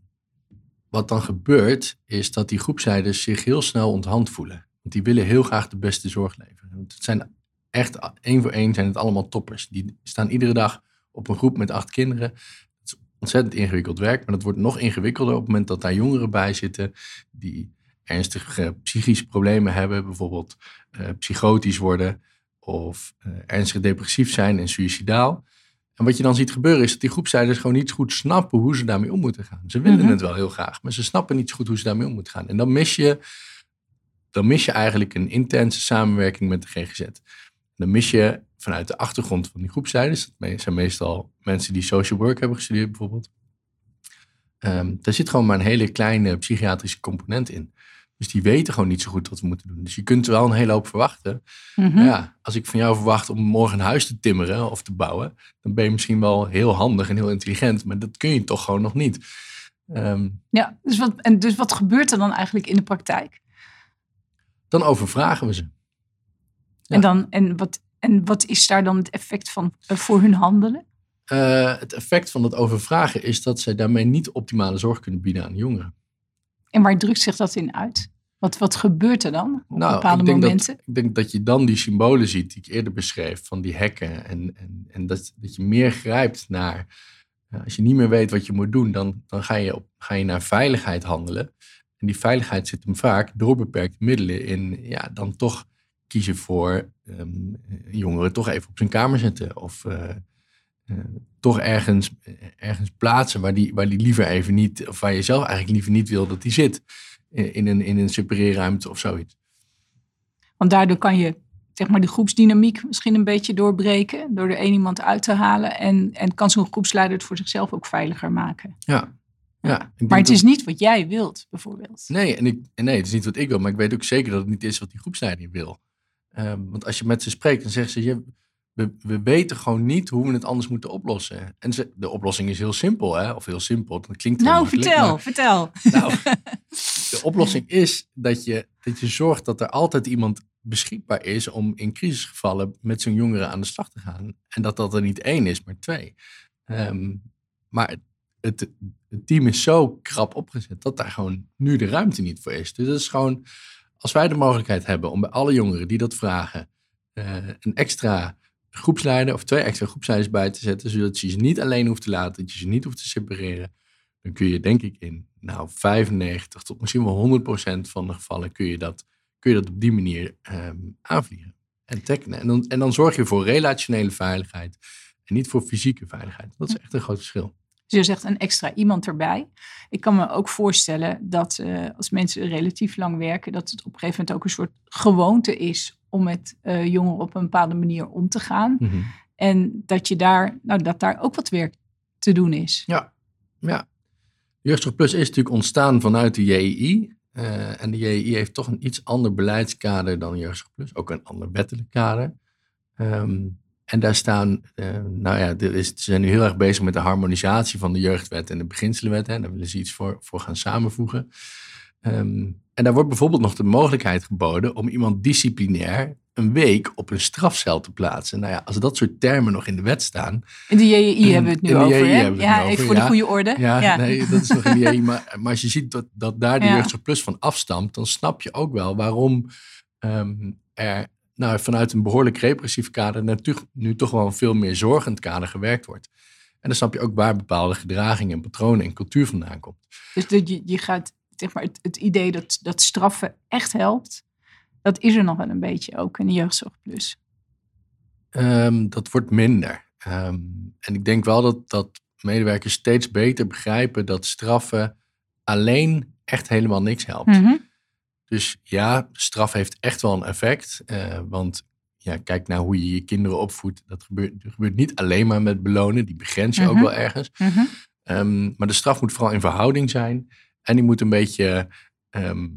wat dan gebeurt, is dat die groepsleiders zich heel snel onthand voelen. Want die willen heel graag de beste zorg leveren. Want het zijn echt, één voor één zijn het allemaal toppers. Die staan iedere dag op een groep met acht kinderen. Het is ontzettend ingewikkeld werk, maar dat wordt nog ingewikkelder op het moment dat daar jongeren bij zitten die ernstige psychische problemen hebben, bijvoorbeeld uh, psychotisch worden of uh, ernstig depressief zijn en suicidaal. En wat je dan ziet gebeuren is dat die groepsleiders gewoon niet goed snappen hoe ze daarmee om moeten gaan. Ze willen mm -hmm. het wel heel graag, maar ze snappen niet zo goed hoe ze daarmee om moeten gaan. En dan mis je, dan mis je eigenlijk een intense samenwerking met de GGZ. Dan mis je vanuit de achtergrond van die groepsleiders, dat zijn meestal mensen die social work hebben gestudeerd bijvoorbeeld. Um, daar zit gewoon maar een hele kleine psychiatrische component in. Dus die weten gewoon niet zo goed wat we moeten doen. Dus je kunt wel een hele hoop verwachten. Mm -hmm. Ja, als ik van jou verwacht om morgen een huis te timmeren of te bouwen, dan ben je misschien wel heel handig en heel intelligent, maar dat kun je toch gewoon nog niet. Um, ja, dus wat, en dus wat gebeurt er dan eigenlijk in de praktijk? Dan overvragen we ze. Ja. En, dan, en, wat, en wat is daar dan het effect van uh, voor hun handelen? Uh, het effect van het overvragen is dat zij daarmee niet optimale zorg kunnen bieden aan jongeren. En waar drukt zich dat in uit? Wat, wat gebeurt er dan op nou, bepaalde ik denk momenten? Dat, ik denk dat je dan die symbolen ziet die ik eerder beschreef, van die hekken. En, en, en dat, dat je meer grijpt naar, als je niet meer weet wat je moet doen, dan, dan ga, je op, ga je naar veiligheid handelen. En die veiligheid zit hem vaak door beperkte middelen in, ja, dan toch kiezen voor um, jongeren toch even op zijn kamer zetten. Of uh, uh, toch ergens, ergens plaatsen waar die, waar die liever even niet, of waar je zelf eigenlijk liever niet wil dat die zit. In een, in een separeerruimte of zoiets. Want daardoor kan je zeg maar, de groepsdynamiek misschien een beetje doorbreken. Door er één iemand uit te halen. En, en kan zo'n groepsleider het voor zichzelf ook veiliger maken. Ja. Ja maar het is niet wat jij wilt, bijvoorbeeld. Nee, en ik, nee, het is niet wat ik wil. Maar ik weet ook zeker dat het niet is wat die groepsleider wil. Um, want als je met ze spreekt, dan zeggen ze... Je, we, we, weten gewoon niet hoe we het anders moeten oplossen. En ze, de oplossing is heel simpel, hè? Of heel simpel. Dat klinkt Nou, vertel, maar, vertel. Nou, de oplossing is dat je, dat je zorgt dat er altijd iemand beschikbaar is om in crisisgevallen met zo'n jongere aan de slag te gaan. En dat dat er niet één is, maar twee. Um, maar het, het, team is zo krap opgezet dat daar gewoon nu de ruimte niet voor is. Dus dat is gewoon, als wij de mogelijkheid hebben om bij alle jongeren die dat vragen, uh, een extra groepsleider of twee extra groepsleiders bij te zetten, zodat je ze niet alleen hoeft te laten, dat je ze niet hoeft te separeren, dan kun je denk ik in nou, 95 tot misschien wel 100 procent van de gevallen kun je dat, kun je dat op die manier ehm, aanvliegen en tekenen. En dan, en dan zorg je voor relationele veiligheid en niet voor fysieke veiligheid. Dat is echt een groot verschil. Dus je zegt een extra iemand erbij. Ik kan me ook voorstellen dat uh, als mensen relatief lang werken, dat het op een gegeven moment ook een soort gewoonte is om met uh, jongeren op een bepaalde manier om te gaan. Mhm. En dat je daar, nou, dat daar ook wat werk te doen is. Ja, ja. Jeugdzorg Plus is natuurlijk ontstaan vanuit de JEI. Uh, en de JEI heeft toch een iets ander beleidskader dan Jeugdzorg Plus. Ook een ander wettelijk kader. Um, en daar staan, uh, nou ja, er is, ze zijn nu heel erg bezig met de harmonisatie van de jeugdwet en de beginselenwet. En daar willen ze iets voor, voor gaan samenvoegen. Um, en daar wordt bijvoorbeeld nog de mogelijkheid geboden om iemand disciplinair een week op een strafcel te plaatsen. Nou ja, als dat soort termen nog in de wet staan. In de JEI hebben we het nu over, hè? Ja, even voor ja. de goede orde. Ja, Ja, nee, dat is nog in de JEI. Maar, maar als je ziet dat, dat daar de Ja. jeugdzorg plus van afstamt, dan snap je ook wel waarom ehm, er nou, vanuit een behoorlijk repressief kader natuurlijk nu toch wel een veel meer zorgend kader gewerkt wordt. En dan snap je ook waar bepaalde gedragingen en patronen en cultuur vandaan komt. Dus dat je, je gaat, zeg maar, het, het idee dat, dat straffen echt helpt, dat is er nog wel een beetje ook in de jeugdzorg plus. Ehm, dat wordt minder. Ehm, en ik denk wel dat, dat medewerkers steeds beter begrijpen dat straffen alleen echt helemaal niks helpt. Mhm. Dus ja, straf heeft echt wel een effect. eh, want ja, kijk naar hoe je je kinderen opvoedt. Dat gebeurt, dat gebeurt niet alleen maar met belonen. Die begrens je Mhm. ook wel ergens. Mhm. Ehm, maar de straf moet vooral in verhouding zijn. En die moet een beetje ehm,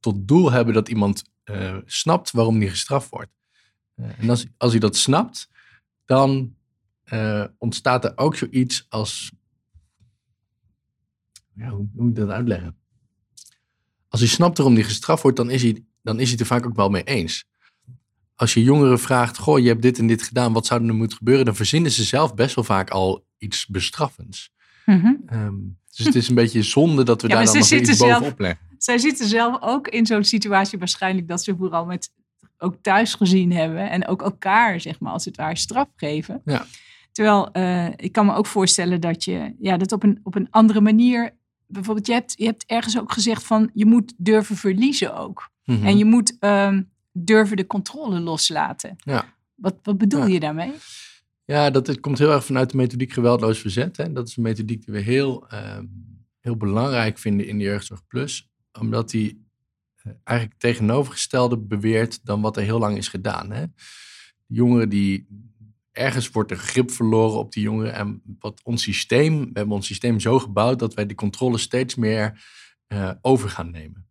tot doel hebben dat iemand eh, snapt waarom die gestraft wordt. Eh, en als, als hij dat snapt, dan ontstaat er ook zoiets als. Ja, hoe, hoe moet ik dat uitleggen? Als hij snapt waarom hij gestraft wordt, dan is hij, dan is hij het er vaak ook wel mee eens. Als je jongeren vraagt, goh, je hebt dit en dit gedaan, wat zou er nu moeten gebeuren? Dan verzinnen ze zelf best wel vaak al iets bestraffends. Mhm. Ehm, dus het is een beetje zonde dat we Ja, daar dan nog iets zelf- bovenop leggen. Zij zitten zelf ook in zo'n situatie waarschijnlijk dat ze vooral met ook thuis gezien hebben en ook elkaar, zeg maar, als het ware straf geven. Ja. Terwijl eh, ik kan me ook voorstellen dat je ja, dat op een, op een andere manier. Bijvoorbeeld, je hebt, je hebt ergens ook gezegd van je moet durven verliezen ook. Mhm. En je moet ehm, durven de controle loslaten. Ja. Wat, wat bedoel Ja. je daarmee? Ja, dat het komt heel erg vanuit de methodiek geweldloos verzet. Hè. Dat is een methodiek die we heel, ehm, heel belangrijk vinden in de Jeugdzorg Plus. Omdat die eh, eigenlijk tegenovergestelde beweert dan wat er heel lang is gedaan. Hè. Jongeren die, ergens wordt er grip verloren op die jongeren. En wat ons systeem, we hebben ons systeem zo gebouwd dat wij de controle steeds meer eh, over gaan nemen.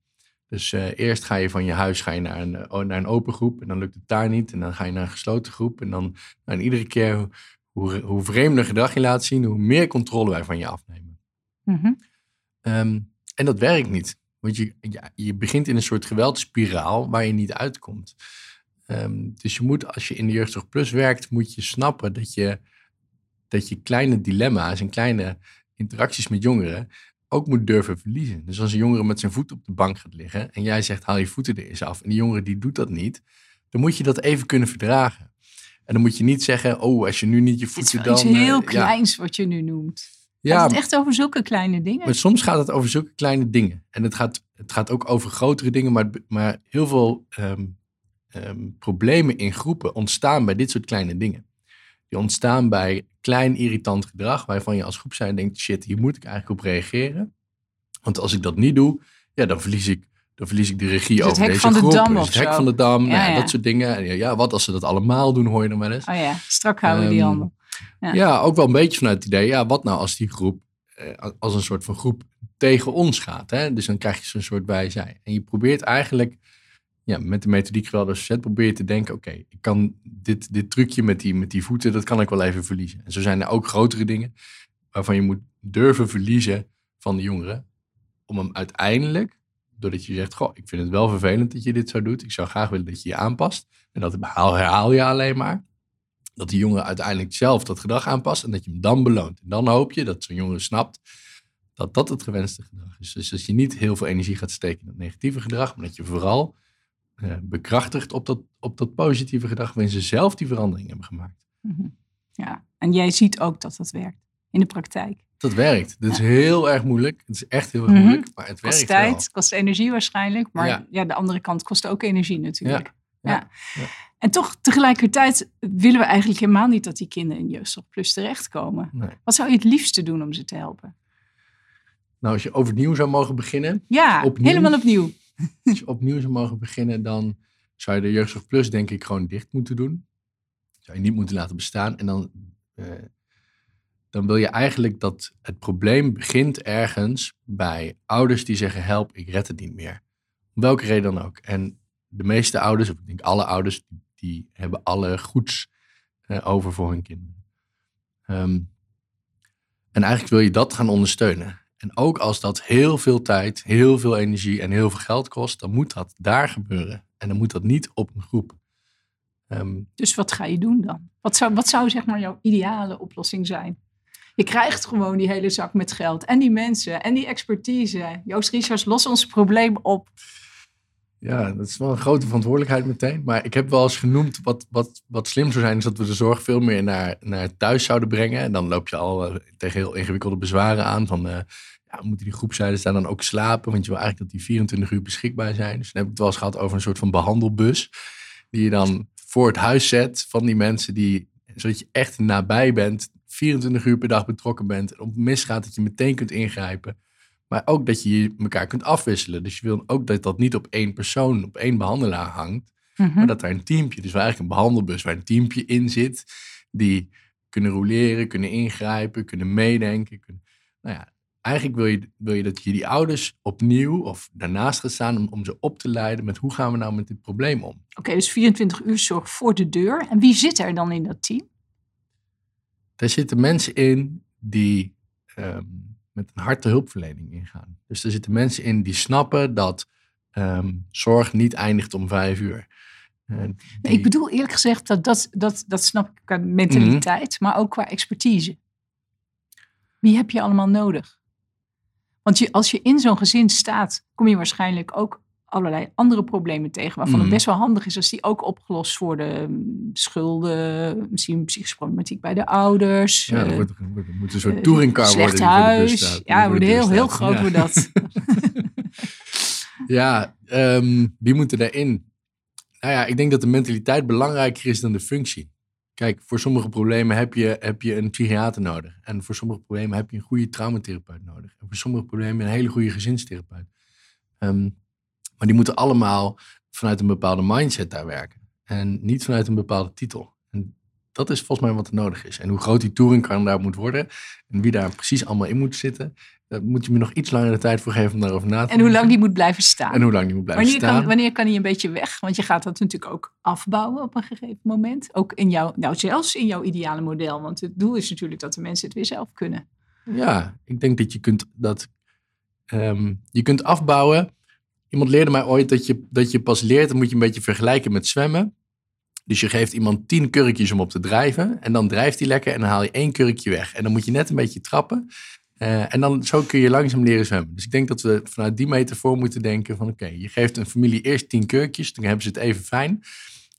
Dus eh, eerst ga je van je huis ga je naar, een, eh, naar een open groep en dan lukt het daar niet. En dan ga je naar een gesloten groep en dan nou, en iedere keer hoe, hoe vreemder gedrag je laat zien, hoe meer controle wij van je afnemen. Mhm. Ehm, en dat werkt niet. Want je, ja, je begint in een soort geweldspiraal waar je niet uitkomt. Ehm, dus je moet, als je in de Jeugdzorg Plus werkt, moet je snappen dat je, dat je kleine dilemma's en kleine interacties met jongeren ook moet durven verliezen. Dus als een jongere met zijn voet op de bank gaat liggen en jij zegt haal je voeten er eens af en die jongere die doet dat niet, dan moet je dat even kunnen verdragen. En dan moet je niet zeggen, oh, als je nu niet je Het is voeten dan... iets eh, heel kleins wat je nu noemt. Ja, Gaat het echt over zulke kleine dingen? maar soms gaat het over zulke kleine dingen. En het gaat, het gaat ook over grotere dingen, maar, maar heel veel ehm, ehm, problemen in groepen ontstaan bij dit soort kleine dingen. Die ontstaan bij klein irritant gedrag, waarvan je als groep zijn denkt, shit, hier moet ik eigenlijk op reageren. Want als ik dat niet doe, ja, dan verlies ik, dan verlies ik de regie Dus het over hek deze van de groep. dam Dus het hek zo. van de dam, Ja, nou ja, ja. dat soort dingen. En ja, wat als ze dat allemaal doen, hoor je dan wel eens. Oh ja, strak houden die Ehm, handen. Ja. Ja. ook wel een beetje vanuit het idee, ja, wat nou als die groep eh, als een soort van groep tegen ons gaat. Hè? Dus dan krijg je zo'n soort wij-zij. En je probeert eigenlijk, ja, met de methodiek geweldloos verzet, probeer je te denken, oké, ik kan dit, dit trucje met die, met die voeten, dat kan ik wel even verliezen. En zo zijn er ook grotere dingen waarvan je moet durven verliezen van de jongeren, om hem uiteindelijk, doordat je zegt, goh, ik vind het wel vervelend dat je dit zo doet, ik zou graag willen dat je je aanpast. En dat herhaal, je alleen maar dat die jongen uiteindelijk zelf dat gedrag aanpast en dat je hem dan beloont. En dan hoop je dat zo'n jongen snapt dat dat het gewenste gedrag is. Dus dat je niet heel veel energie gaat steken in het negatieve gedrag, maar dat je vooral eh, bekrachtigt op dat, op dat positieve gedrag waarin ze zelf die verandering hebben gemaakt. Mhm. Ja, en jij ziet ook dat dat werkt in de praktijk. Dat werkt. Dat is heel erg moeilijk. Het is echt heel erg Mhm. moeilijk, maar het Kost werkt tijd, wel. kost energie waarschijnlijk. Maar ja. Ja. de andere kant kost ook energie natuurlijk. Ja, Ja. ja. En toch tegelijkertijd willen we eigenlijk helemaal niet dat die kinderen in Jeugdzorg Plus terechtkomen. Nee. Wat zou je het liefste doen om ze te helpen? Nou, als je overnieuw zou mogen beginnen, Ja, Opnieuw? helemaal opnieuw. als je opnieuw zou mogen beginnen, dan zou je de Jeugdzorg Plus denk ik gewoon dicht moeten doen. Zou je niet moeten laten bestaan. En dan, eh, dan wil je eigenlijk dat het probleem begint ergens bij ouders die zeggen help, ik red het niet meer. Om welke reden dan ook. En de meeste ouders, of ik denk alle ouders, die, hebben alle goeds eh, over voor hun kinderen. Ehm, en eigenlijk wil je dat gaan ondersteunen. En ook als dat heel veel tijd, heel veel energie en heel veel geld kost, dan moet dat daar gebeuren. En dan moet dat niet op een groep. Ehm, Dus wat ga je doen dan? Wat zou, wat zou zeg maar jouw ideale oplossing zijn? Je krijgt gewoon die hele zak met geld en die mensen en die expertise. Joost Richards, los ons probleem op. ja, dat is wel een grote verantwoordelijkheid meteen. Maar ik heb wel eens genoemd wat, wat, wat slim zou zijn, is dat we de zorg veel meer naar, naar thuis zouden brengen. En dan loop je al eh, tegen heel ingewikkelde bezwaren aan van, eh, ja, moeten die groepszijden daar dan ook slapen? Want je wil eigenlijk dat die 24 uur beschikbaar zijn. Dus dan heb ik het wel eens gehad over een soort van behandelbus. Die je dan voor het huis zet van die mensen die, zodat je echt nabij bent, 24 uur per dag betrokken bent. En op misgaat dat je meteen kunt ingrijpen. Maar ook dat je elkaar kunt afwisselen. Dus je wil ook dat dat niet op één persoon, op één behandelaar hangt. Maar dat daar een teampje, dus eigenlijk een behandelbus waar een teampje in zit. Die kunnen roleren, kunnen ingrijpen, kunnen meedenken. Kunnen, nou ja, eigenlijk wil je, wil je dat je die ouders opnieuw of daarnaast gaat staan om, om ze op te leiden met hoe gaan we nou met dit probleem om. Oké, dus 24 uur zorg voor de deur. En wie zit er dan in dat team? Daar zitten mensen in die ehm, met een harte hulpverlening ingaan. Dus er zitten mensen in die snappen dat ehm, zorg niet eindigt om vijf uur. Eh, Nee, Ik bedoel eerlijk gezegd, dat, dat, dat, dat snap ik qua mentaliteit, maar ook qua expertise. Wie heb je allemaal nodig? Want je, als je in zo'n gezin staat, kom je waarschijnlijk ook allerlei andere problemen tegen. Waarvan het best wel handig is als die ook opgelost worden. Mm, Schulden, misschien psychische problematiek bij de ouders. ja, er eh, wordt, wordt- moet een soort eh, touringcar slecht worden. bus huis. Ja, voor wordt heel, heel groot Ja. wordt dat. Ja, ehm, wie moet er daarin? Nou ja, ik denk dat de mentaliteit belangrijker is dan de functie. Kijk, voor sommige problemen heb je, heb je een psychiater nodig. En voor sommige problemen heb je een goede traumatherapeut nodig. En voor sommige problemen een hele goede gezinstherapeut. Ehm, maar die moeten allemaal vanuit een bepaalde mindset daar werken. En niet vanuit een bepaalde titel. En dat is volgens mij wat er nodig is. En hoe groot die touringcar daar moet worden. En wie daar precies allemaal in moet zitten. Daar moet je me nog iets langer de tijd voor geven om daarover na te En hoe denken. lang die moet blijven staan. En hoe lang die moet blijven Wanneer staan. kan, wanneer kan hij een beetje weg? Want je gaat dat natuurlijk ook afbouwen op een gegeven moment. Ook in jouw, nou zelfs in jouw ideale model. Want het doel is natuurlijk dat de mensen het weer zelf kunnen. Ja, ik denk dat je kunt dat ehm, je kunt afbouwen. Iemand leerde mij ooit dat je, dat je pas leert, dan moet je een beetje vergelijken met zwemmen. Dus je geeft iemand tien kurkjes om op te drijven. En dan drijft hij lekker en dan haal je één kurkje weg. En dan moet je net een beetje trappen. Eh, en dan zo kun je langzaam leren zwemmen. Dus ik denk dat we vanuit die metafoor moeten denken van oké, je geeft een familie eerst tien kurkjes, dan hebben ze het even fijn.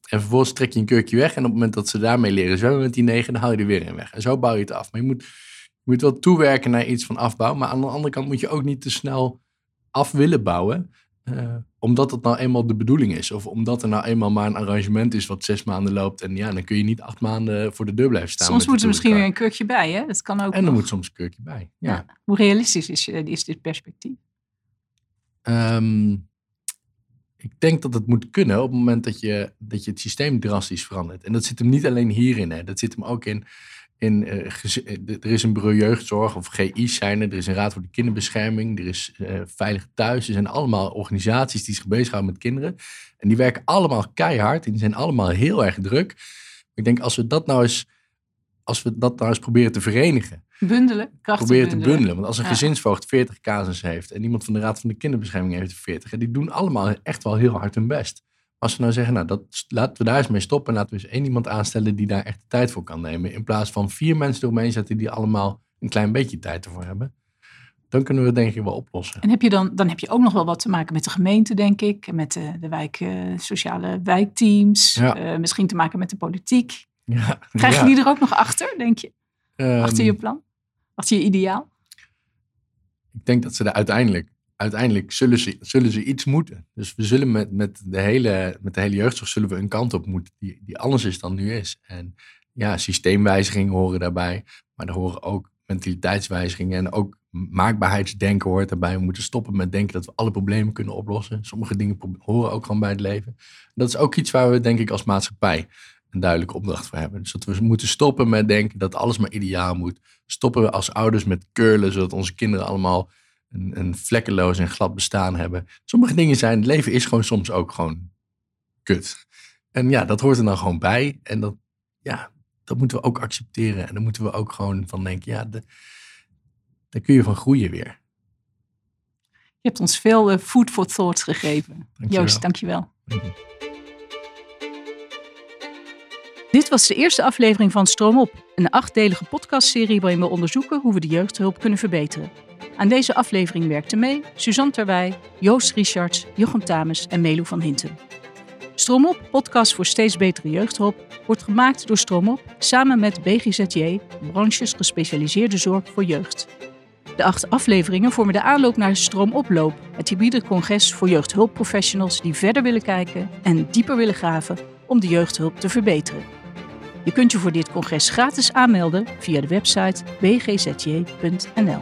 En vervolgens trek je een kurkje weg. En op het moment dat ze daarmee leren zwemmen met die negen, dan haal je er weer een weg. En zo bouw je het af. Maar je moet, je moet wel toewerken naar iets van afbouw. Maar aan de andere kant moet je ook niet te snel af willen bouwen. Eh, omdat het nou eenmaal de bedoeling is. Of omdat er nou eenmaal maar een arrangement is wat zes maanden loopt. En ja, dan kun je niet acht maanden voor de deur blijven staan. Soms moet er misschien weer een kurkje bij, hè? Dat kan ook. En er nog. moet soms een kurkje bij. Ja. Ja. Hoe realistisch is, is dit perspectief? Ehm, ik denk dat het moet kunnen op het moment dat je, dat je het systeem drastisch verandert. En dat zit hem niet alleen hierin. Hè. Dat zit hem ook in. In eh, eh, er is een bureau jeugdzorg of GI's zijn er. Er is een raad voor de kinderbescherming. Er is eh, Veilig Thuis. Er zijn allemaal organisaties die zich bezighouden met kinderen. En die werken allemaal keihard. En die zijn allemaal heel erg druk. Ik denk als we dat nou eens, als we dat nou eens proberen te verenigen Bundelen, krachten proberen te bundelen. bundelen. Want als een Ja. gezinsvoogd 40 casussen heeft en iemand van de Raad van de Kinderbescherming heeft er 40, hè, die doen allemaal echt wel heel hard hun best. Als we nou zeggen, nou, dat, laten we daar eens mee stoppen en laten we eens één iemand aanstellen die daar echt de tijd voor kan nemen. In plaats van vier mensen eromheen zetten die allemaal een klein beetje tijd ervoor hebben. Dan kunnen we het denk ik wel oplossen. En heb je dan, dan heb je ook nog wel wat te maken met de gemeente, denk ik. en Met de, de wijk, eh, sociale wijkteams. Ja. eh, misschien te maken met de politiek. Ja, Krijg je ja. die er ook nog achter, denk je? Achter je Ehm, plan? Achter je ideaal? Ik denk dat ze er uiteindelijk, uiteindelijk zullen ze, zullen ze iets moeten. Dus we zullen met, met, de hele, met de hele jeugdzorg zullen we een kant op moeten die, die anders is dan nu is. En ja, systeemwijzigingen horen daarbij, maar er horen ook mentaliteitswijzigingen en ook maakbaarheidsdenken hoort daarbij. We moeten stoppen met denken dat we alle problemen kunnen oplossen. Sommige dingen horen ook gewoon bij het leven. Dat is ook iets waar we denk ik als maatschappij een duidelijke opdracht voor hebben. Dus dat we moeten stoppen met denken dat alles maar ideaal moet. Stoppen we als ouders met curlen, zodat onze kinderen allemaal een, een vlekkeloos en glad bestaan hebben. Sommige dingen zijn, het leven is gewoon soms ook gewoon kut. En ja, dat hoort er dan gewoon bij. En dat, ja, dat moeten we ook accepteren. En dan moeten we ook gewoon van denken, ja, de, daar kun je van groeien weer. Je hebt ons veel eh, food for thought gegeven. Dankjewel. Joost, dankjewel. Dank je. Dit was de eerste aflevering van Stroom Op, een achtdelige podcastserie waarin we onderzoeken hoe we de jeugdhulp kunnen verbeteren. Aan deze aflevering werkten mee Suzanne Terwij, Joost Richards, Jochem Tames en Melu van Hinten. Stroom Op, podcast voor steeds betere jeugdhulp, wordt gemaakt door Stroom Op samen met BGZJ, branches gespecialiseerde zorg voor jeugd. De acht afleveringen vormen de aanloop naar Stroom Oploop, het hybride congres voor jeugdhulpprofessionals die verder willen kijken en dieper willen graven om de jeugdhulp te verbeteren. Je kunt je voor dit congres gratis aanmelden via de website bgzj.nl.